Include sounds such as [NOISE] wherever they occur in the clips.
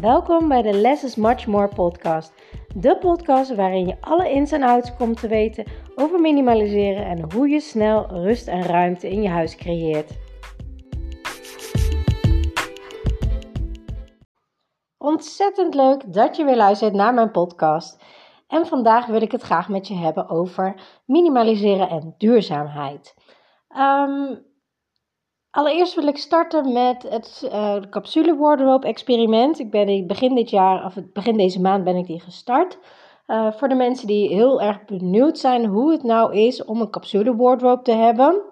Welkom bij de Less is Much More podcast. De podcast waarin je alle ins en outs komt te weten over minimaliseren en hoe je snel rust en ruimte in je huis creëert. Ontzettend leuk dat je weer luistert naar mijn podcast. En vandaag wil ik het graag met je hebben over minimaliseren en duurzaamheid. Um, Allereerst wil ik starten met het uh, capsule wardrobe experiment. Ik ben begin dit jaar, of begin deze maand ben ik die gestart. Uh, voor de mensen die heel erg benieuwd zijn hoe het nou is om een capsule wardrobe te hebben.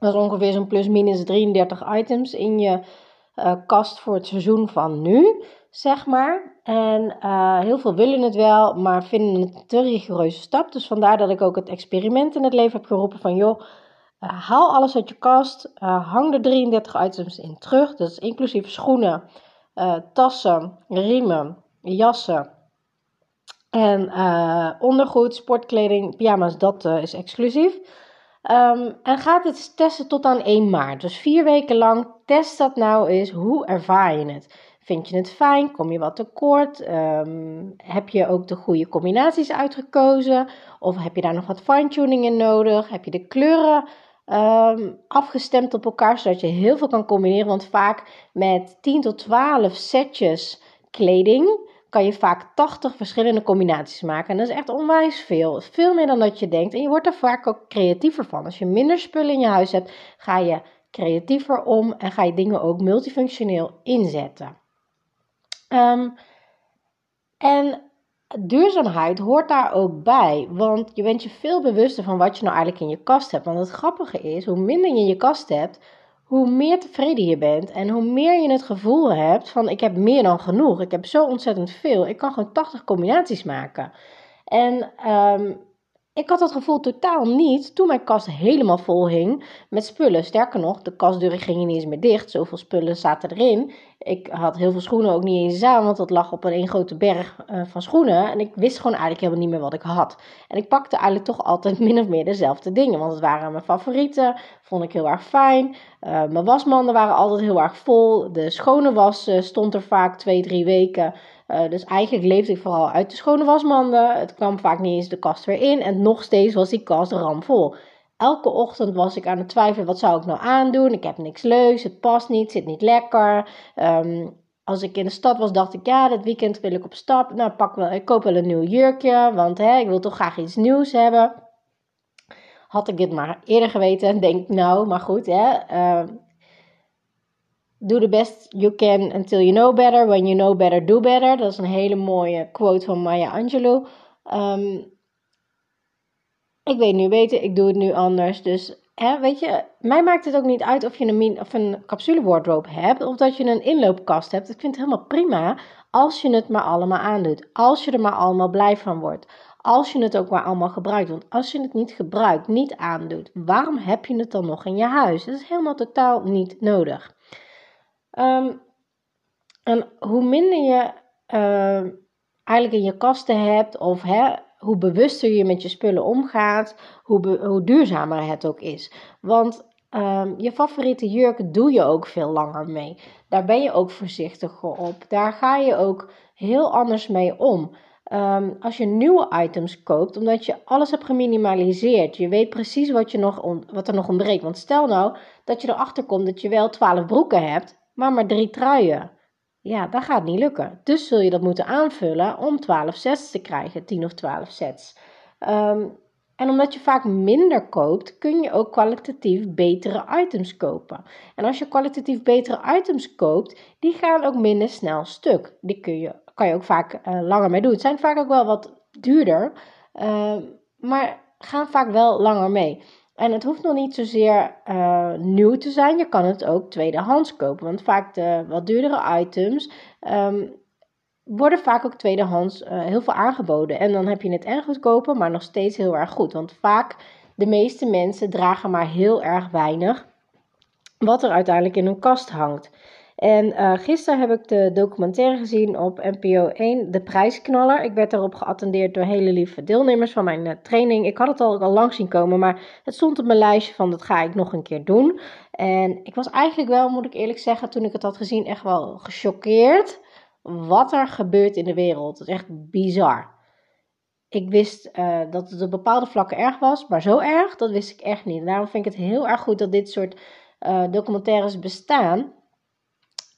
Dat is ongeveer zo'n plus minus 33 items in je uh, kast voor het seizoen van nu, zeg maar. En heel veel willen het wel, maar vinden het een te rigoureuze stap. Dus vandaar dat ik ook het experiment in het leven heb geroepen van joh uh, haal alles uit je kast. Uh, hang er 33 items in terug. Dat is inclusief schoenen, uh, tassen, riemen, jassen. En ondergoed, sportkleding, pyjama's, dat is exclusief. Um, en ga dit testen tot aan 1 maart. Dus vier weken lang. Test dat nou eens. Hoe ervaar je het? Vind je het fijn? Kom je wat tekort? Um, heb je ook de goede combinaties uitgekozen? Of heb je daar nog wat fine-tuning in nodig? Heb je de kleuren um, afgestemd op elkaar, zodat je heel veel kan combineren. Want vaak met 10 tot 12 setjes kleding kan je vaak 80 verschillende combinaties maken. En dat is echt onwijs veel. Veel meer dan dat je denkt. En je wordt er vaak ook creatiever van. Als je minder spullen in je huis hebt, ga je creatiever om en ga je dingen ook multifunctioneel inzetten. Um, en duurzaamheid hoort daar ook bij. Want je bent je veel bewuster van wat je nou eigenlijk in je kast hebt. Want het grappige is, hoe minder je in je kast hebt, hoe meer tevreden je bent. En hoe meer je het gevoel hebt van ik heb meer dan genoeg. Ik heb zo ontzettend veel. Ik kan gewoon 80 combinaties maken. En um, ik had dat gevoel totaal niet toen mijn kast helemaal vol hing met spullen. Sterker nog, de kastdeuren gingen niet eens meer dicht. Zoveel spullen zaten erin. Ik had heel veel schoenen ook niet eens aan, want dat lag op een grote berg uh, van schoenen. En ik wist gewoon eigenlijk helemaal niet meer wat ik had. En ik pakte eigenlijk toch altijd [LAUGHS] min of meer dezelfde dingen, want het waren mijn favorieten. Vond ik heel erg fijn. Uh, mijn wasmanden waren altijd heel erg vol. De schone was stond er vaak twee, drie weken. Uh, dus eigenlijk leefde ik vooral uit de schone wasmanden. Het kwam vaak niet eens de kast weer in. En nog steeds was die kast ramvol. Elke ochtend was ik aan het twijfelen, wat zou ik nou aandoen? Ik heb niks leuks, het past niet, zit niet lekker. Um, als ik in de stad was, dacht ik, ja, dit weekend wil ik op stap. Nou, pak wel, ik koop wel een nieuw jurkje, want hè, ik wil toch graag iets nieuws hebben. Had ik dit maar eerder geweten, denk nou, maar goed, hè. Uh, do the best you can until you know better. When you know better, do better. Dat is een hele mooie quote van Maya Angelou. Um, ik weet nu beter, ik doe het nu anders. Dus hè, weet je, mij maakt het ook niet uit of je een, of een capsule wardrobe hebt of dat je een inloopkast hebt. Ik vind het helemaal prima als je het maar allemaal aandoet. Als je er maar allemaal blij van wordt. Als je het ook maar allemaal gebruikt. Want als je het niet gebruikt, niet aandoet, waarom heb je het dan nog in je huis? Dat is helemaal totaal niet nodig. Um, en hoe minder je uh, eigenlijk in je kasten hebt, of hè, hoe bewuster je met je spullen omgaat, hoe, hoe duurzamer het ook is. Want um, je favoriete jurk doe je ook veel langer mee. Daar ben je ook voorzichtiger op. Daar ga je ook heel anders mee om. Als je nieuwe items koopt, omdat je alles hebt geminimaliseerd, je weet precies wat, je nog wat er nog ontbreekt. Want stel nou dat je erachter komt dat je wel 12 broeken hebt, maar maar drie truien. Ja, dat gaat niet lukken. Dus zul je dat moeten aanvullen om 12 sets te krijgen, 10 of 12 sets. Um, en omdat je vaak minder koopt, kun je ook kwalitatief betere items kopen. En als je kwalitatief betere items koopt, die gaan ook minder snel stuk. Die kun je, kan je ook vaak uh, langer mee doen. Het zijn vaak ook wel wat duurder, uh, maar gaan vaak wel langer mee. En het hoeft nog niet zozeer uh, nieuw te zijn. Je kan het ook tweedehands kopen. Want vaak de wat duurdere items um, worden vaak ook tweedehands uh, heel veel aangeboden. En dan heb je het erg goedkoper, maar nog steeds heel erg goed. Want vaak de meeste mensen dragen maar heel erg weinig. Wat er uiteindelijk in hun kast hangt. En uh, gisteren heb ik de documentaire gezien op NPO 1, De Prijsknaller. Ik werd daarop geattendeerd door hele lieve deelnemers van mijn uh, training. Ik had het al, lang zien komen, maar het stond op mijn lijstje van dat ga ik nog een keer doen. En ik was eigenlijk wel, moet ik eerlijk zeggen, toen ik het had gezien, echt wel gechoqueerd. wat er gebeurt in de wereld. Het is echt bizar. Ik wist uh, dat het op bepaalde vlakken erg was, maar zo erg, dat wist ik echt niet. daarom vind ik het heel erg goed dat dit soort documentaires bestaan.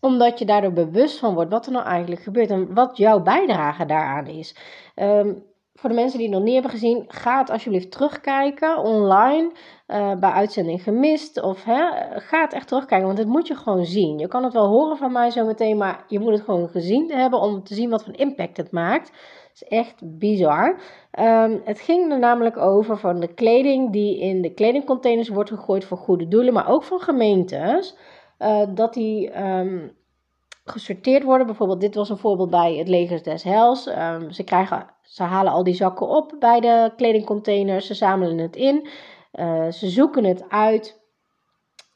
Omdat je daardoor bewust van wordt wat er nou eigenlijk gebeurt en wat jouw bijdrage daaraan is. Um, voor de mensen die het nog niet hebben gezien, ga het alsjeblieft terugkijken online. Uh, bij uitzending gemist. Of hè, ga het echt terugkijken, want het moet je gewoon zien. Je kan het wel horen van mij zometeen, maar je moet het gewoon gezien hebben om te zien wat voor impact het maakt. Het is echt bizar. Um, het ging er namelijk over van de kleding die in de kledingcontainers wordt gegooid voor goede doelen, maar ook van gemeentes. Uh, dat die um, gesorteerd worden. Bijvoorbeeld, dit was een voorbeeld bij het Leger des Hels. Um, ze, krijgen, ze halen al die zakken op bij de kledingcontainers, ze zamelen het in, uh, ze zoeken het uit.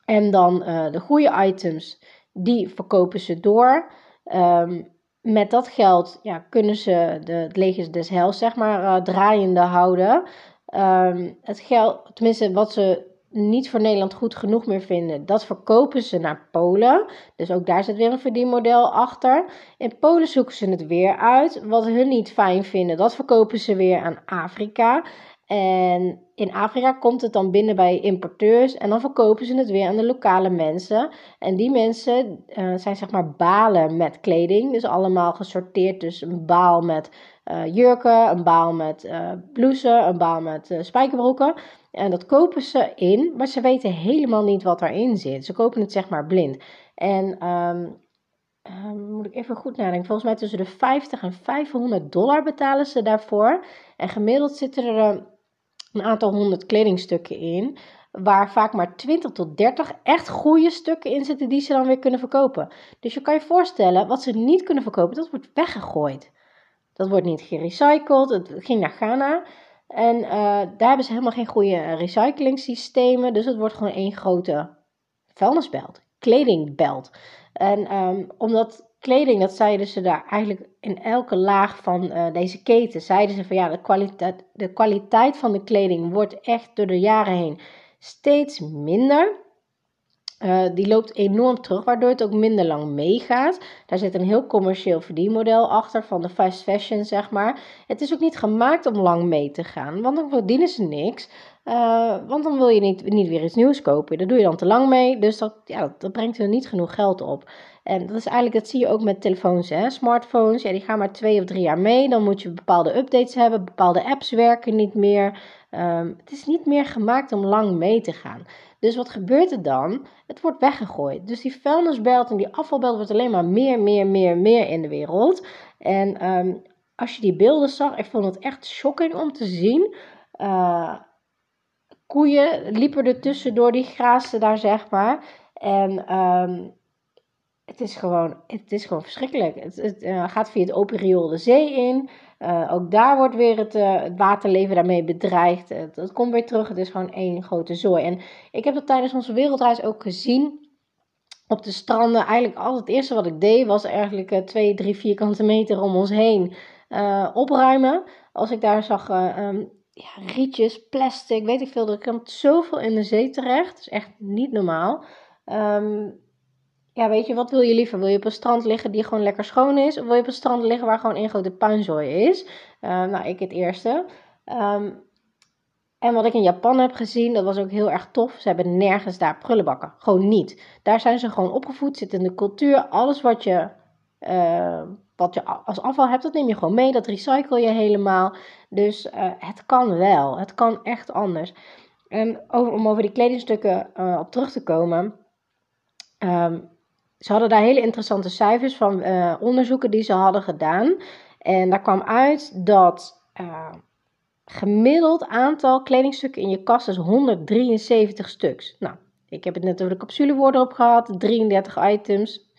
En dan uh, de goede items, die verkopen ze door. Um, met dat geld ja, kunnen ze de, het leger des Hels, zeg maar, draaiende houden. Het geld, tenminste, wat ze niet voor Nederland goed genoeg meer vinden, dat verkopen ze naar Polen. Dus ook daar zit weer een verdienmodel achter. In Polen zoeken ze het weer uit. Wat hun niet fijn vinden, dat verkopen ze weer aan Afrika. En in Afrika komt het dan binnen bij importeurs en dan verkopen ze het weer aan de lokale mensen. En die mensen uh, zijn zeg maar balen met kleding. Dus allemaal gesorteerd. Dus een baal met uh, jurken, een baal met uh, blouses, een baal met spijkerbroeken. En dat kopen ze in, maar ze weten helemaal niet wat erin zit. Ze kopen het zeg maar blind. En um, um, moet ik even goed nadenken. Volgens mij tussen de 50 en 500 dollar betalen ze daarvoor. En gemiddeld zitten er een aantal honderd kledingstukken in. Waar vaak maar 20 tot 30 echt goede stukken in zitten die ze dan weer kunnen verkopen. Dus je kan je voorstellen, wat ze niet kunnen verkopen, dat wordt weggegooid. Dat wordt niet gerecycled. Het ging naar Ghana. En uh, daar hebben ze helemaal geen goede recyclingsystemen. Dus het wordt gewoon één grote vuilnisbelt, kledingbelt. En um, omdat kleding, dat zeiden ze daar eigenlijk in elke laag van uh, deze keten, zeiden ze van ja, de kwaliteit, de kwaliteit van de kleding wordt echt door de jaren heen steeds minder. Uh, die loopt enorm terug, waardoor het ook minder lang meegaat. Daar zit een heel commercieel verdienmodel achter van de fast fashion, zeg maar. Het is ook niet gemaakt om lang mee te gaan, want dan verdienen ze niks. Uh, want dan wil je niet, niet weer iets nieuws kopen. Daar doe je dan te lang mee, dus dat, ja, dat, dat brengt er niet genoeg geld op. En dat is eigenlijk, dat zie je ook met telefoons, hè. Smartphones, ja, die gaan maar twee of drie jaar mee. Dan moet je bepaalde updates hebben, bepaalde apps werken niet meer. Um, het is niet meer gemaakt om lang mee te gaan. Dus wat gebeurt er dan? Het wordt weggegooid. Dus die vuilnisbelt en die afvalbelt wordt alleen maar meer, meer, meer, meer in de wereld. En um, als je die beelden zag, ik vond het echt shocking om te zien. Uh, koeien liepen er tussendoor, die graasten daar, zeg maar. En um, het is gewoon, het is gewoon verschrikkelijk. Het, uh, gaat via het open riool de zee in. Uh, ook daar wordt weer het, uh, het waterleven daarmee bedreigd. Het, komt weer terug. Het is gewoon één grote zooi. En ik heb dat tijdens onze wereldreis ook gezien. Op de stranden. Eigenlijk al het eerste wat ik deed was eigenlijk twee, drie vierkante meter om ons heen opruimen. Als ik daar zag um, ja, rietjes, plastic, weet ik veel. Er komt zoveel in de zee terecht. Dat is echt niet normaal. Um, ja, weet je, wat wil je liever? Wil je op een strand liggen die gewoon lekker schoon is? Of wil je op een strand liggen waar gewoon één grote puinzooi is? Uh, nou, ik het eerste. Um, en wat ik in Japan heb gezien, dat was ook heel erg tof. Ze hebben nergens daar prullenbakken. Gewoon niet. Daar zijn ze gewoon opgevoed, zit in de cultuur. Alles wat je, uh, wat je als afval hebt, dat neem je gewoon mee. Dat recycle je helemaal. Dus uh, het kan wel. Het kan echt anders. En over, om over die kledingstukken op terug te komen. Ze hadden daar hele interessante cijfers van uh, onderzoeken die ze hadden gedaan. En daar kwam uit dat uh, gemiddeld aantal kledingstukken in je kast is 173 stuks. Nou, ik heb het net over de capsulewoorden op gehad, 33 items.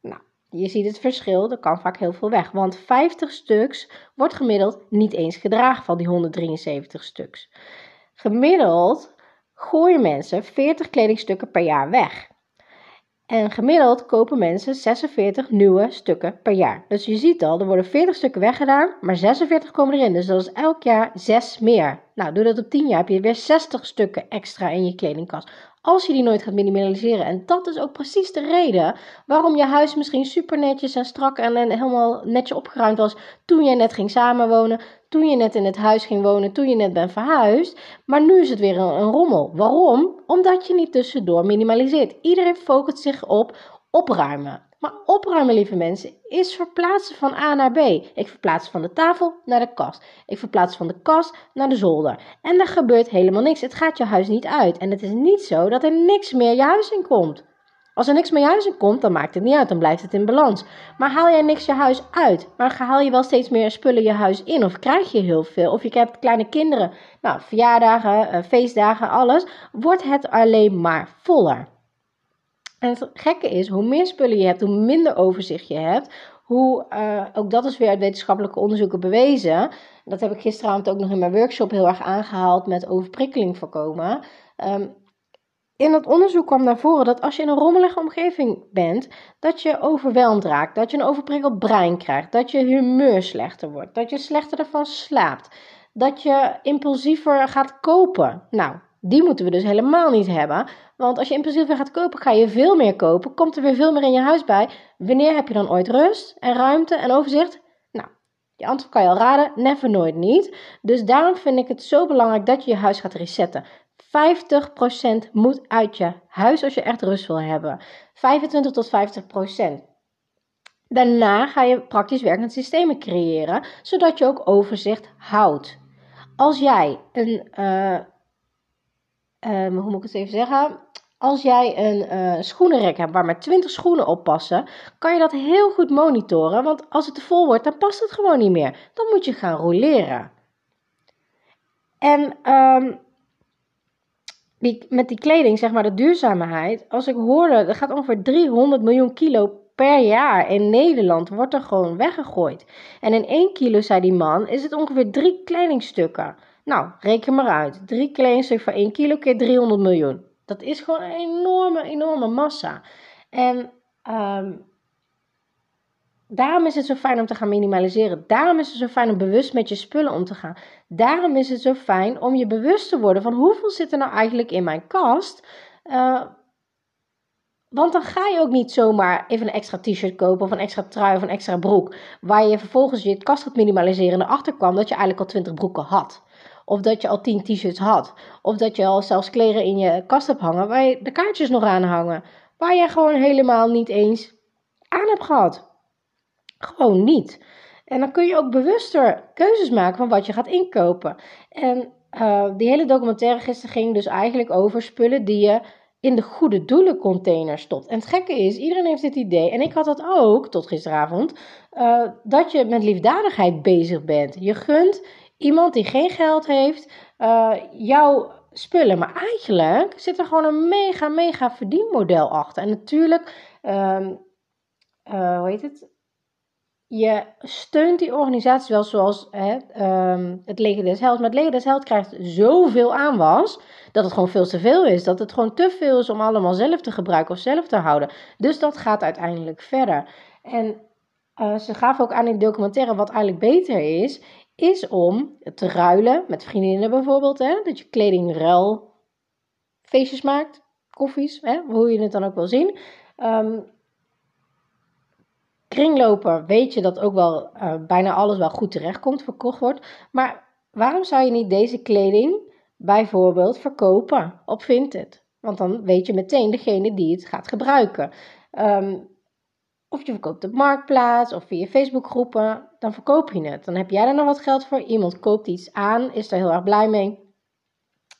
Nou, je ziet het verschil, er kan vaak heel veel weg. Want 50 stuks wordt gemiddeld niet eens gedragen van die 173 stuks. Gemiddeld gooien mensen 40 kledingstukken per jaar weg. En gemiddeld kopen mensen 46 nieuwe stukken per jaar. Dus je ziet al, er worden 40 stukken weggedaan, maar 46 komen erin. Dus dat is elk jaar 6 meer. Nou, doe dat op 10 jaar, heb je weer 60 stukken extra in je kledingkast als je die nooit gaat minimaliseren. En dat is ook precies de reden waarom je huis misschien super netjes en strak en, helemaal netjes opgeruimd was toen je net ging samenwonen, toen je net in het huis ging wonen, toen je net bent verhuisd. Maar nu is het weer een, rommel. Waarom? Omdat je niet tussendoor minimaliseert. Iedereen focust zich op opruimen. Maar opruimen, lieve mensen, is verplaatsen van A naar B. Ik verplaats van de tafel naar de kast. Ik verplaats van de kast naar de zolder. En er gebeurt helemaal niks. Het gaat je huis niet uit. En het is niet zo dat er niks meer je huis in komt. Als er niks meer in komt, dan maakt het niet uit, dan blijft het in balans. Maar haal jij niks je huis uit, maar haal je wel steeds meer spullen je huis in, of krijg je heel veel, of je hebt kleine kinderen, nou, verjaardagen, eh, feestdagen, alles, wordt het alleen maar voller. En het gekke is, hoe meer spullen je hebt, hoe minder overzicht je hebt. Hoe, uh, ook dat is weer uit wetenschappelijke onderzoeken bewezen. Dat heb ik gisteravond ook nog in mijn workshop heel erg aangehaald met overprikkeling voorkomen. Um, in dat onderzoek kwam naar voren dat als je in een rommelige omgeving bent, dat je overweldigd raakt, dat je een overprikkeld brein krijgt, dat je humeur slechter wordt, dat je slechter ervan slaapt, dat je impulsiever gaat kopen. Nou, die moeten we dus helemaal niet hebben. Want als je impulsief weer gaat kopen, ga je veel meer kopen. Komt er weer veel meer in je huis bij. Wanneer heb je dan ooit rust en ruimte en overzicht? Nou, je antwoord kan je al raden. Never, nooit niet. Dus daarom vind ik het zo belangrijk dat je je huis gaat resetten. 50% moet uit je huis als je echt rust wil hebben. 25 tot 50%. Daarna ga je praktisch werkend systemen creëren, zodat je ook overzicht houdt. Als jij een uh, um, hoe moet ik het even zeggen? Als jij een uh, schoenenrek hebt waar maar 20 schoenen op passen, kan je dat heel goed monitoren. Want als het te vol wordt, dan past het gewoon niet meer. Dan moet je gaan roleren. En um, met die kleding, zeg maar de duurzaamheid. Als ik hoorde, er gaat ongeveer 300 miljoen kilo per jaar in Nederland wordt er gewoon weggegooid. En in 1 kilo, zei die man, is het ongeveer drie kledingstukken. Nou, reken maar uit. Drie kledingstukken van 1 kilo keer 300 miljoen. Dat is gewoon een enorme, enorme massa. En um, daarom is het zo fijn om te gaan minimaliseren. Daarom is het zo fijn om bewust met je spullen om te gaan. Daarom is het zo fijn om je bewust te worden van hoeveel zit er nou eigenlijk in mijn kast. Uh, want dan ga je ook niet zomaar even een extra t-shirt kopen of een extra trui of een extra broek. Waar je vervolgens je kast gaat minimaliseren en erachter kwam dat je eigenlijk al 20 broeken had. Of dat je al 10 t-shirts had. Of dat je al zelfs kleren in je kast hebt hangen waar je de kaartjes nog aan hangen. Waar je gewoon helemaal niet eens aan hebt gehad. Gewoon niet. En dan kun je ook bewuster keuzes maken van wat je gaat inkopen. En uh, die hele documentaire gisteren ging dus eigenlijk over spullen die je in de goede doelencontainer stopt. En het gekke is, iedereen heeft dit idee, en ik had dat ook tot gisteravond, uh, dat je met liefdadigheid bezig bent. Je gunt iemand die geen geld heeft uh, jouw spullen. Maar eigenlijk zit er gewoon een mega, mega verdienmodel achter. En natuurlijk, uh, hoe heet het? Je steunt die organisaties wel zoals hè, um, het Leger des Helds. Maar het Leger des Helds krijgt zoveel aanwas dat het gewoon veel te veel is. Dat het gewoon te veel is om allemaal zelf te gebruiken of zelf te houden. Dus dat gaat uiteindelijk verder. En uh, ze gaven ook aan in de documentaire wat eigenlijk beter is, is om te ruilen met vriendinnen bijvoorbeeld. Hè? Dat je kledingruil feestjes maakt, koffies, hè? hoe je het dan ook wil zien. Um, kringlopen weet je dat ook wel uh, bijna alles wel goed terechtkomt, verkocht wordt. Maar waarom zou je niet deze kleding bijvoorbeeld verkopen op Vinted? Want dan weet je meteen degene die het gaat gebruiken. Um, of je verkoopt op Marktplaats of via Facebookgroepen, dan verkoop je het. Dan heb jij er nog wat geld voor. Iemand koopt iets aan, is er heel erg blij mee.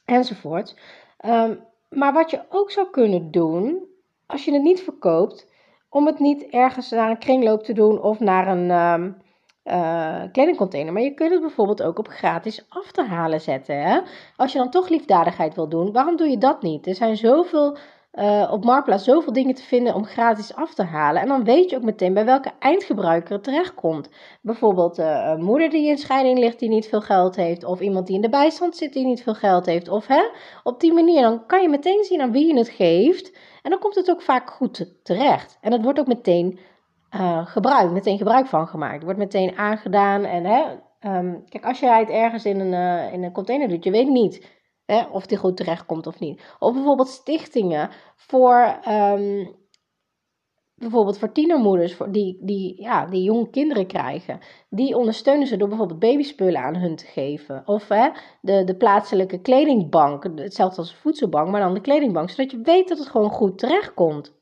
Enzovoort. Um, maar wat je ook zou kunnen doen, als je het niet verkoopt, om het niet ergens naar een kringloop te doen of naar een um, uh, kledingcontainer. Maar je kunt het bijvoorbeeld ook op gratis af te halen zetten. Hè? Als je dan toch liefdadigheid wil doen, waarom doe je dat niet? Er zijn zoveel uh, op Marktplaats zoveel dingen te vinden om gratis af te halen. En dan weet je ook meteen bij welke eindgebruiker het terechtkomt. Bijvoorbeeld uh, een moeder die in scheiding ligt die niet veel geld heeft. Of iemand die in de bijstand zit die niet veel geld heeft. Of hè, op die manier, dan kan je meteen zien aan wie je het geeft. En dan komt het ook vaak goed terecht. En dat wordt ook meteen uh, gebruikt, meteen gebruik van gemaakt. Wordt meteen aangedaan. En hè, um, kijk, als je het ergens in een, uh, in een container doet, je weet niet hè, of die goed terecht komt of niet. Of bijvoorbeeld stichtingen voor. Um, bijvoorbeeld voor tienermoeders die, die, ja, die jonge kinderen krijgen. Die ondersteunen ze door bijvoorbeeld babyspullen aan hun te geven. Of hè, de, de plaatselijke kledingbank, hetzelfde als voedselbank, maar dan de kledingbank. Zodat je weet dat het gewoon goed terecht komt.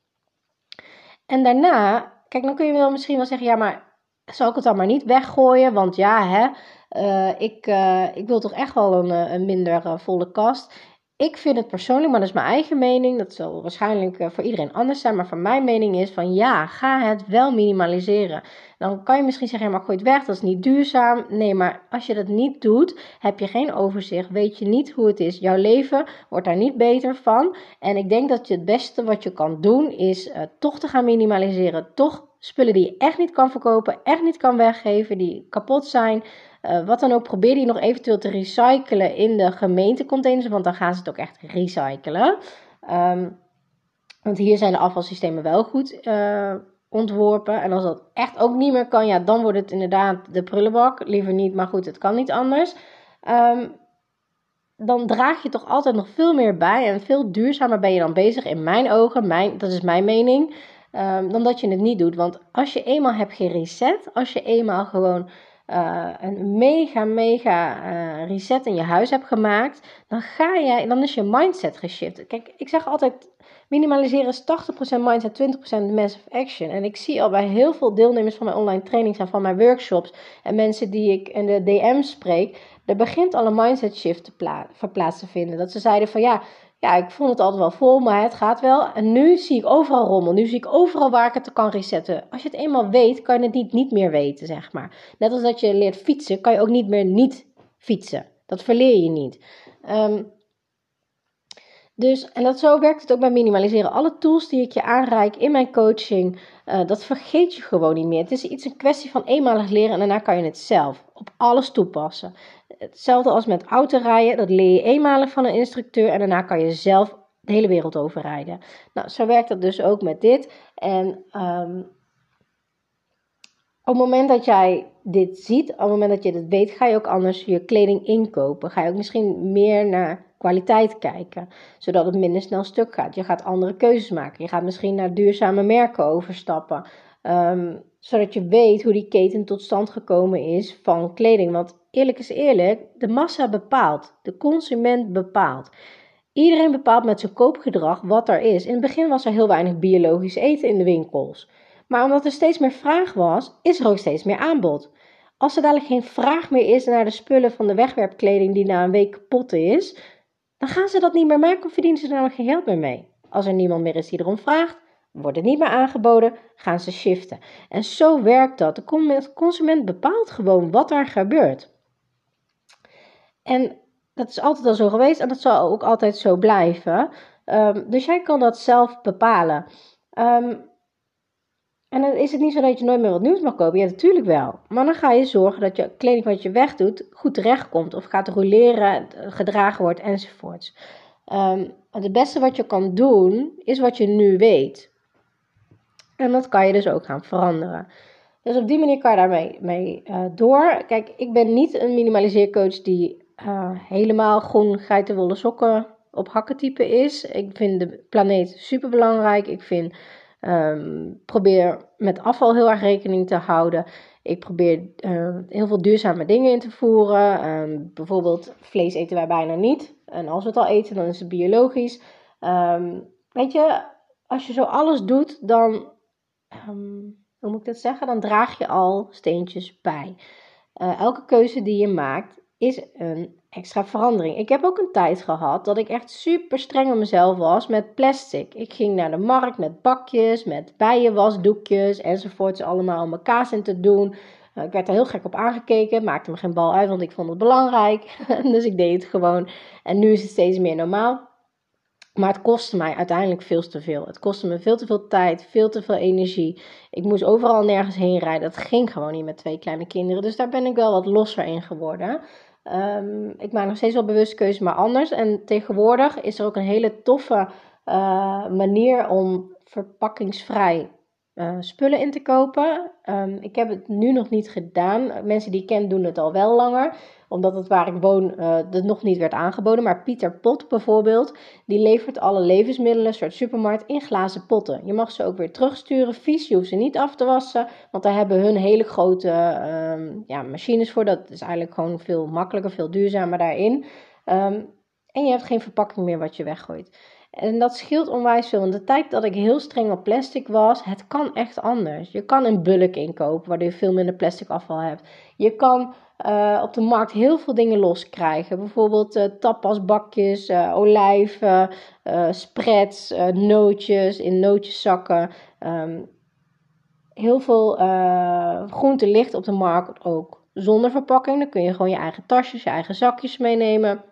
En daarna, kijk, dan kun je wel misschien wel zeggen, ja, maar zal ik het dan maar niet weggooien? Want ja, hè, uh, ik, uh, ik wil toch echt wel een, eh, een minder volle kast. Ik vind het persoonlijk, maar dat is mijn eigen mening. Dat zal waarschijnlijk eh, voor iedereen anders zijn. Maar van mijn mening is van ja, ga het wel minimaliseren. Dan kan je misschien zeggen, maar gooi het weg, dat is niet duurzaam. Nee, maar als je dat niet doet, heb je geen overzicht. Weet je niet hoe het is. Jouw leven wordt daar niet beter van. En ik denk dat je het beste wat je kan doen, is uh, toch te gaan minimaliseren. Toch spullen die je echt niet kan verkopen, echt niet kan weggeven, die kapot zijn. Uh, wat dan ook, probeer die nog eventueel te recyclen in de gemeentecontainers, want dan gaan ze het ook echt recyclen. Um, want hier zijn de afvalsystemen wel goed uh, ontworpen. En als dat echt ook niet meer kan, ja, dan wordt het inderdaad de prullenbak. Liever niet, maar goed, het kan niet anders. Um, dan draag je toch altijd nog veel meer bij en veel duurzamer ben je dan bezig, in mijn ogen, mijn, dat is mijn mening, um, dan dat je het niet doet. Want als je eenmaal hebt gereset, als je eenmaal gewoon uh, een mega, mega uh, reset in je huis hebt gemaakt, dan ga je, dan is je mindset geshift. Kijk, ik zeg altijd, minimaliseren is 80% mindset, 20% massive action. En ik zie al bij heel veel deelnemers van mijn online trainings en van mijn workshops en mensen die ik in de DM spreek, er begint al een mindset shift te verplaatst te vinden. Dat ze zeiden van ja, ja, ik vond het altijd wel vol, maar het gaat wel. En nu zie ik overal rommel. Nu zie ik overal waar ik het kan resetten. Als je het eenmaal weet, kan je het niet, niet meer weten, zeg maar. Net als dat je leert fietsen, kan je ook niet meer niet fietsen. Dat verleer je niet. Um, dus, en dat zo werkt het ook bij minimaliseren. Alle tools die ik je aanreik in mijn coaching, uh, dat vergeet je gewoon niet meer. Het is iets een kwestie van eenmalig leren en daarna kan je het zelf op alles toepassen. Hetzelfde als met autorijden, dat leer je eenmalig van een instructeur en daarna kan je zelf de hele wereld overrijden. Nou, zo werkt dat dus ook met dit. En um, op het moment dat jij dit ziet, op het moment dat je dit weet, ga je ook anders je kleding inkopen. Ga je ook misschien meer naar kwaliteit kijken, zodat het minder snel stuk gaat. Je gaat andere keuzes maken. Je gaat misschien naar duurzame merken overstappen. Um, zodat je weet hoe die keten tot stand gekomen is van kleding. Want eerlijk is eerlijk, de massa bepaalt, de consument bepaalt. Iedereen bepaalt met zijn koopgedrag wat er is. In het begin was er heel weinig biologisch eten in de winkels. Maar omdat er steeds meer vraag was, is er ook steeds meer aanbod. Als er dadelijk geen vraag meer is naar de spullen van de wegwerpkleding die na een week kapot is, dan gaan ze dat niet meer maken of verdienen ze er namelijk geen geld meer mee. Als er niemand meer is die erom vraagt, wordt het niet meer aangeboden, gaan ze shiften. En zo werkt dat. De consument bepaalt gewoon wat er gebeurt. En dat is altijd al zo geweest en dat zal ook altijd zo blijven. Um, dus jij kan dat zelf bepalen. Um, en dan is het niet zo dat je nooit meer wat nieuws mag kopen. Ja, natuurlijk wel. Maar dan ga je zorgen dat je kleding wat je wegdoet goed terechtkomt. Of gaat roleren, gedragen wordt enzovoorts. Um, het beste wat je kan doen, is wat je nu weet. En dat kan je dus ook gaan veranderen. Dus op die manier kan je daarmee mee, uh, door. Kijk, ik ben niet een minimaliseercoach die uh, helemaal groen geitenwolle sokken op hakken type is. Ik vind de planeet super belangrijk. Ik vind Um, probeer met afval heel erg rekening te houden. Ik probeer uh, heel veel duurzame dingen in te voeren. Um, bijvoorbeeld vlees eten wij bijna niet. En als we het al eten, dan is het biologisch. Um, weet je, als je zo alles doet, dan, hoe moet ik dat zeggen? Dan draag je al steentjes bij. Uh, elke keuze die je maakt is een extra verandering. Ik heb ook een tijd gehad dat ik echt super streng op mezelf was met plastic. Ik ging naar de markt met bakjes, met bijenwasdoekjes enzovoorts allemaal om kaas in te doen. Eh, ik werd er heel gek op aangekeken, maakte me geen bal uit, want ik vond het belangrijk. [LAUGHS] dus ik deed het gewoon. En nu is het steeds meer normaal. Maar het kostte mij uiteindelijk veel te veel. Het kostte me veel te veel tijd, veel te veel energie. Ik moest overal nergens heen rijden. Dat ging gewoon niet met twee kleine kinderen. Dus daar ben ik wel wat losser in geworden. Um, ik maak nog steeds wel bewust keuzes, maar anders. En tegenwoordig is er ook een hele toffe manier om verpakkingsvrij uh, spullen in te kopen. Um, ik heb het nu nog niet gedaan. Mensen die ik ken doen het al wel langer. Omdat het waar ik woon uh, dat nog niet werd aangeboden. Maar Pieter Pot bijvoorbeeld, die levert alle levensmiddelen, soort supermarkt, in glazen potten. Je mag ze ook weer terugsturen. Vies, je hoeft ze niet af te wassen. Want daar hebben hun hele grote um, ja, machines voor. Dat is eigenlijk gewoon veel makkelijker, veel duurzamer daarin. Um, en je hebt geen verpakking meer wat je weggooit. En dat scheelt onwijs veel. In de tijd dat ik heel streng op plastic was, het kan echt anders. Je kan een bulk inkopen, waardoor je veel minder plastic afval hebt. Je kan uh, op de markt heel veel dingen loskrijgen. Bijvoorbeeld uh, tapasbakjes, uh, olijven, spreads, nootjes in nootjeszakken. Um, heel veel groente ligt op de markt ook zonder verpakking. Dan kun je gewoon je eigen tasjes, je eigen zakjes meenemen.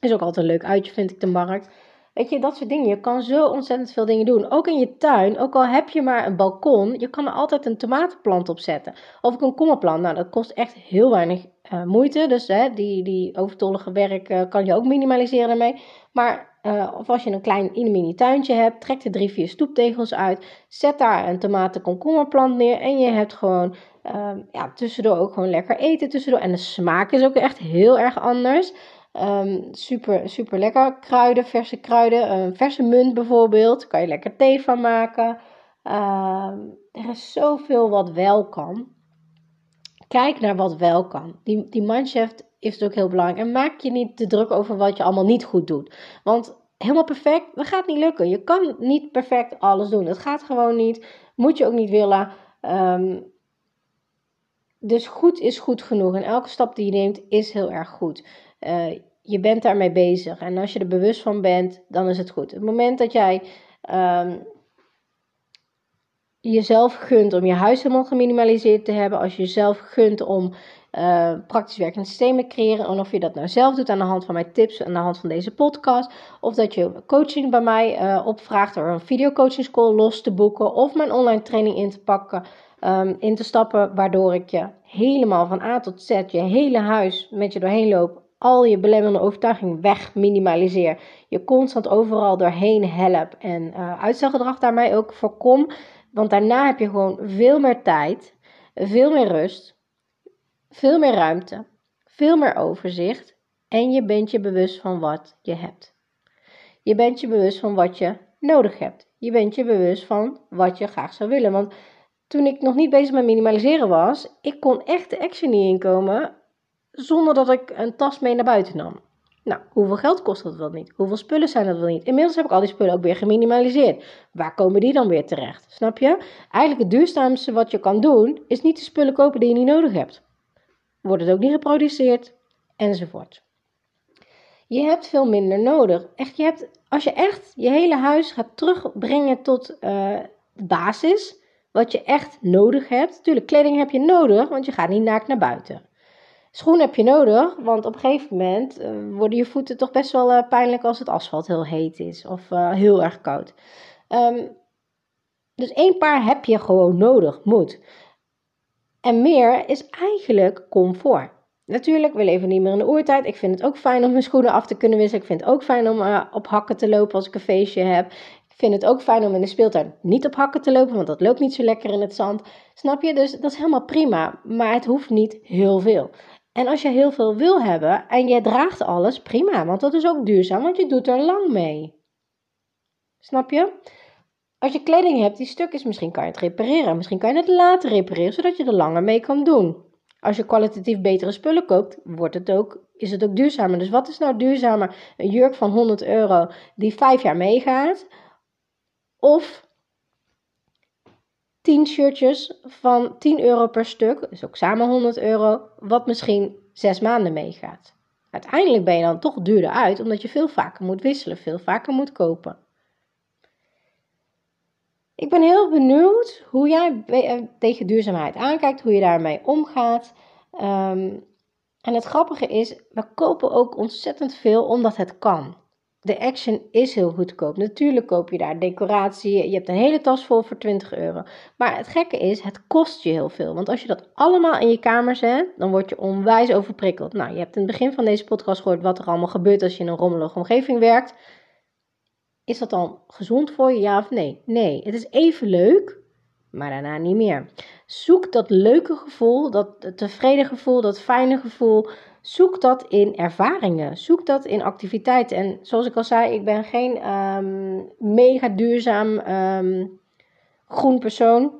Is ook altijd een leuk uitje, vind ik, de markt. Weet je, dat soort dingen. Je kan zo ontzettend veel dingen doen. Ook in je tuin, ook al heb je maar een balkon, je kan er altijd een tomatenplant op zetten. Of een kommerplant. Nou, dat kost echt heel weinig uh, moeite. Dus hè, die, die overtollige werk uh, kan je ook minimaliseren daarmee. Maar, uh, of als je een klein mini tuintje hebt, trek er drie, vier stoeptegels uit. Zet daar een tomaten neer. En je hebt gewoon ja, tussendoor ook gewoon lekker eten tussendoor. En de smaak is ook echt heel erg anders. Um, super, super lekker. Kruiden, verse kruiden. Een verse munt bijvoorbeeld. Kan je lekker thee van maken. Um, er is zoveel wat wel kan. Kijk naar wat wel kan. Die, die mindshift is ook heel belangrijk. En maak je niet te druk over wat je allemaal niet goed doet. Want helemaal perfect, dat gaat niet lukken. Je kan niet perfect alles doen. Het gaat gewoon niet. Moet je ook niet willen. Um, dus goed is goed genoeg. En elke stap die je neemt is heel erg goed. Uh, je bent daarmee bezig. En als je er bewust van bent, dan is het goed. Het moment dat jij um, jezelf gunt om je huis helemaal geminimaliseerd te hebben, als je jezelf gunt om uh, praktisch werkende systemen te creëren, en of je dat nou zelf doet aan de hand van mijn tips aan de hand van deze podcast, of dat je coaching bij mij uh, opvraagt door een videocoaching school los te boeken, of mijn online training in te pakken, um, in te stappen, waardoor ik je helemaal van A tot Z, je hele huis met je doorheen loop, al je belemmerende overtuiging weg minimaliseer. Je constant overal doorheen help en uh, uitstelgedrag daarmee ook voorkom. Want daarna heb je gewoon veel meer tijd, veel meer rust, veel meer ruimte, veel meer overzicht. En je bent je bewust van wat je hebt. Je bent je bewust van wat je nodig hebt. Je bent je bewust van wat je graag zou willen. Want toen ik nog niet bezig met minimaliseren was, ik kon echt de action niet inkomen zonder dat ik een tas mee naar buiten nam. Nou, hoeveel geld kost dat wel niet? Hoeveel spullen zijn dat wel niet? Inmiddels heb ik al die spullen ook weer geminimaliseerd. Waar komen die dan weer terecht? Snap je? Eigenlijk het duurzaamste wat je kan doen, is niet de spullen kopen die je niet nodig hebt. Wordt het ook niet geproduceerd, enzovoort. Je hebt veel minder nodig. Echt, je hebt, als je echt je hele huis gaat terugbrengen tot uh, de basis, wat je echt nodig hebt. Natuurlijk, kleding heb je nodig, want je gaat niet naakt naar buiten. Schoen heb je nodig, want op een gegeven moment uh, worden je voeten toch best wel uh, pijnlijk als het asfalt heel heet is of uh, heel erg koud. Um, dus één paar heb je gewoon nodig, moet. En meer is eigenlijk comfort. Natuurlijk, we leven niet meer in de oertijd. Ik vind het ook fijn om mijn schoenen af te kunnen wisselen. Ik vind het ook fijn om op hakken te lopen als ik een feestje heb. Ik vind het ook fijn om in de speeltuin niet op hakken te lopen, want dat loopt niet zo lekker in het zand. Snap je? Dus dat is helemaal prima, maar het hoeft niet heel veel. En als je heel veel wil hebben en je draagt alles, prima, want dat is ook duurzaam, want je doet er lang mee. Snap je? Als je kleding hebt die stuk is, misschien kan je het repareren. Misschien kan je het later repareren, zodat je er langer mee kan doen. Als je kwalitatief betere spullen koopt, wordt het ook, is het ook duurzamer. Dus wat is nou duurzamer? Een jurk van 100 euro die vijf jaar meegaat? Of 10 shirtjes van 10 euro per stuk, dus ook samen 100 euro, wat misschien 6 maanden meegaat. Uiteindelijk ben je dan toch duurder uit, omdat je veel vaker moet wisselen, veel vaker moet kopen. Ik ben heel benieuwd hoe jij eh, tegen duurzaamheid aankijkt, hoe je daarmee omgaat. Um, en het grappige is, we kopen ook ontzettend veel omdat het kan de Action is heel goedkoop. Natuurlijk koop je daar decoratie. Je hebt een hele tas vol voor 20 euro. Maar het gekke is, het kost je heel veel. Want als je dat allemaal in je kamer zet, dan word je onwijs overprikkeld. Nou, je hebt in het begin van deze podcast gehoord wat er allemaal gebeurt als je in een rommelige omgeving werkt. is dat dan gezond voor je, ja of nee? Nee, het is even leuk, maar daarna niet meer. Zoek dat leuke gevoel, dat tevreden gevoel, dat fijne gevoel. Zoek dat in ervaringen. Zoek dat in activiteiten. En zoals ik al zei, ik ben geen um, mega duurzaam um, groen persoon.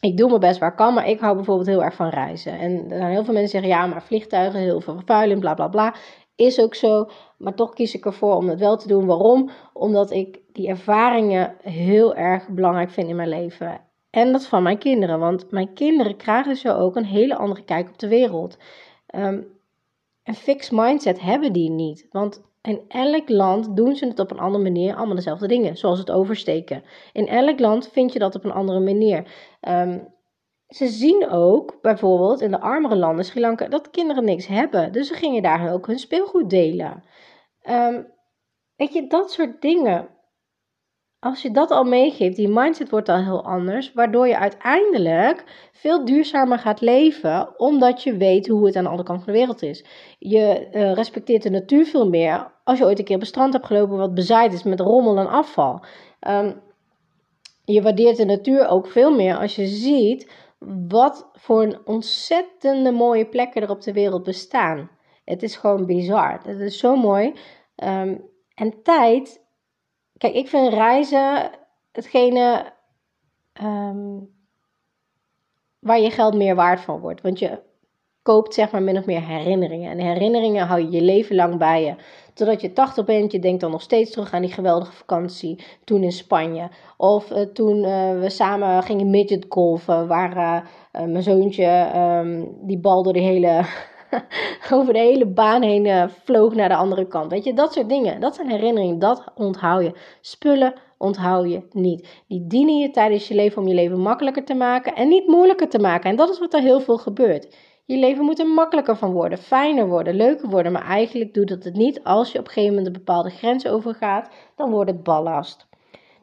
Ik doe mijn best waar kan, maar ik hou bijvoorbeeld heel erg van reizen. En er zijn heel veel mensen die zeggen, ja, maar vliegtuigen, heel veel vervuiling, bla bla bla. Is ook zo, maar toch kies ik ervoor om het wel te doen. Waarom? Omdat ik die ervaringen heel erg belangrijk vind in mijn leven. En dat van mijn kinderen, want mijn kinderen krijgen zo ook een hele andere kijk op de wereld. Um, een fixed mindset hebben die niet, want in elk land doen ze het op een andere manier, allemaal dezelfde dingen, zoals het oversteken. In elk land vind je dat op een andere manier. Um, ze zien ook bijvoorbeeld in de armere landen, Sri Lanka, dat kinderen niks hebben. Dus ze gingen daar ook hun speelgoed delen. Um, weet je, dat soort dingen. Als je dat al meegeeft, die mindset wordt al heel anders, waardoor je uiteindelijk veel duurzamer gaat leven, omdat je weet hoe het aan de andere kant van de wereld is. Je uh, respecteert de natuur veel meer als je ooit een keer op een strand hebt gelopen wat bezaaid is met rommel en afval. Um, je waardeert de natuur ook veel meer als je ziet wat voor een ontzettende mooie plekken er op de wereld bestaan. Het is gewoon bizar. Het is zo mooi. Um, en tijd. Kijk, ik vind reizen hetgene um, waar je geld meer waard van wordt. Want je koopt zeg maar min of meer herinneringen. En herinneringen hou je je leven lang bij je. Totdat je 80 bent, je denkt dan nog steeds terug aan die geweldige vakantie toen in Spanje. Of uh, toen uh, we samen gingen midget golfen, waar uh, mijn zoontje um, die bal door de hele, [LAUGHS] over de hele baan heen vloog naar de andere kant. Weet je, dat soort dingen. Dat zijn herinneringen, dat onthoud je. Spullen onthoud je niet. Die dienen je tijdens je leven om je leven makkelijker te maken en niet moeilijker te maken. En dat is wat er heel veel gebeurt. Je leven moet er makkelijker van worden, fijner worden, leuker worden. Maar eigenlijk doet het het niet. Als je op een gegeven moment een bepaalde grens overgaat, dan wordt het ballast.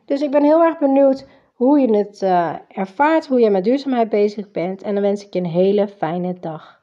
Dus ik ben heel erg benieuwd hoe je het uh, ervaart, hoe je met duurzaamheid bezig bent. En dan wens ik je een hele fijne dag.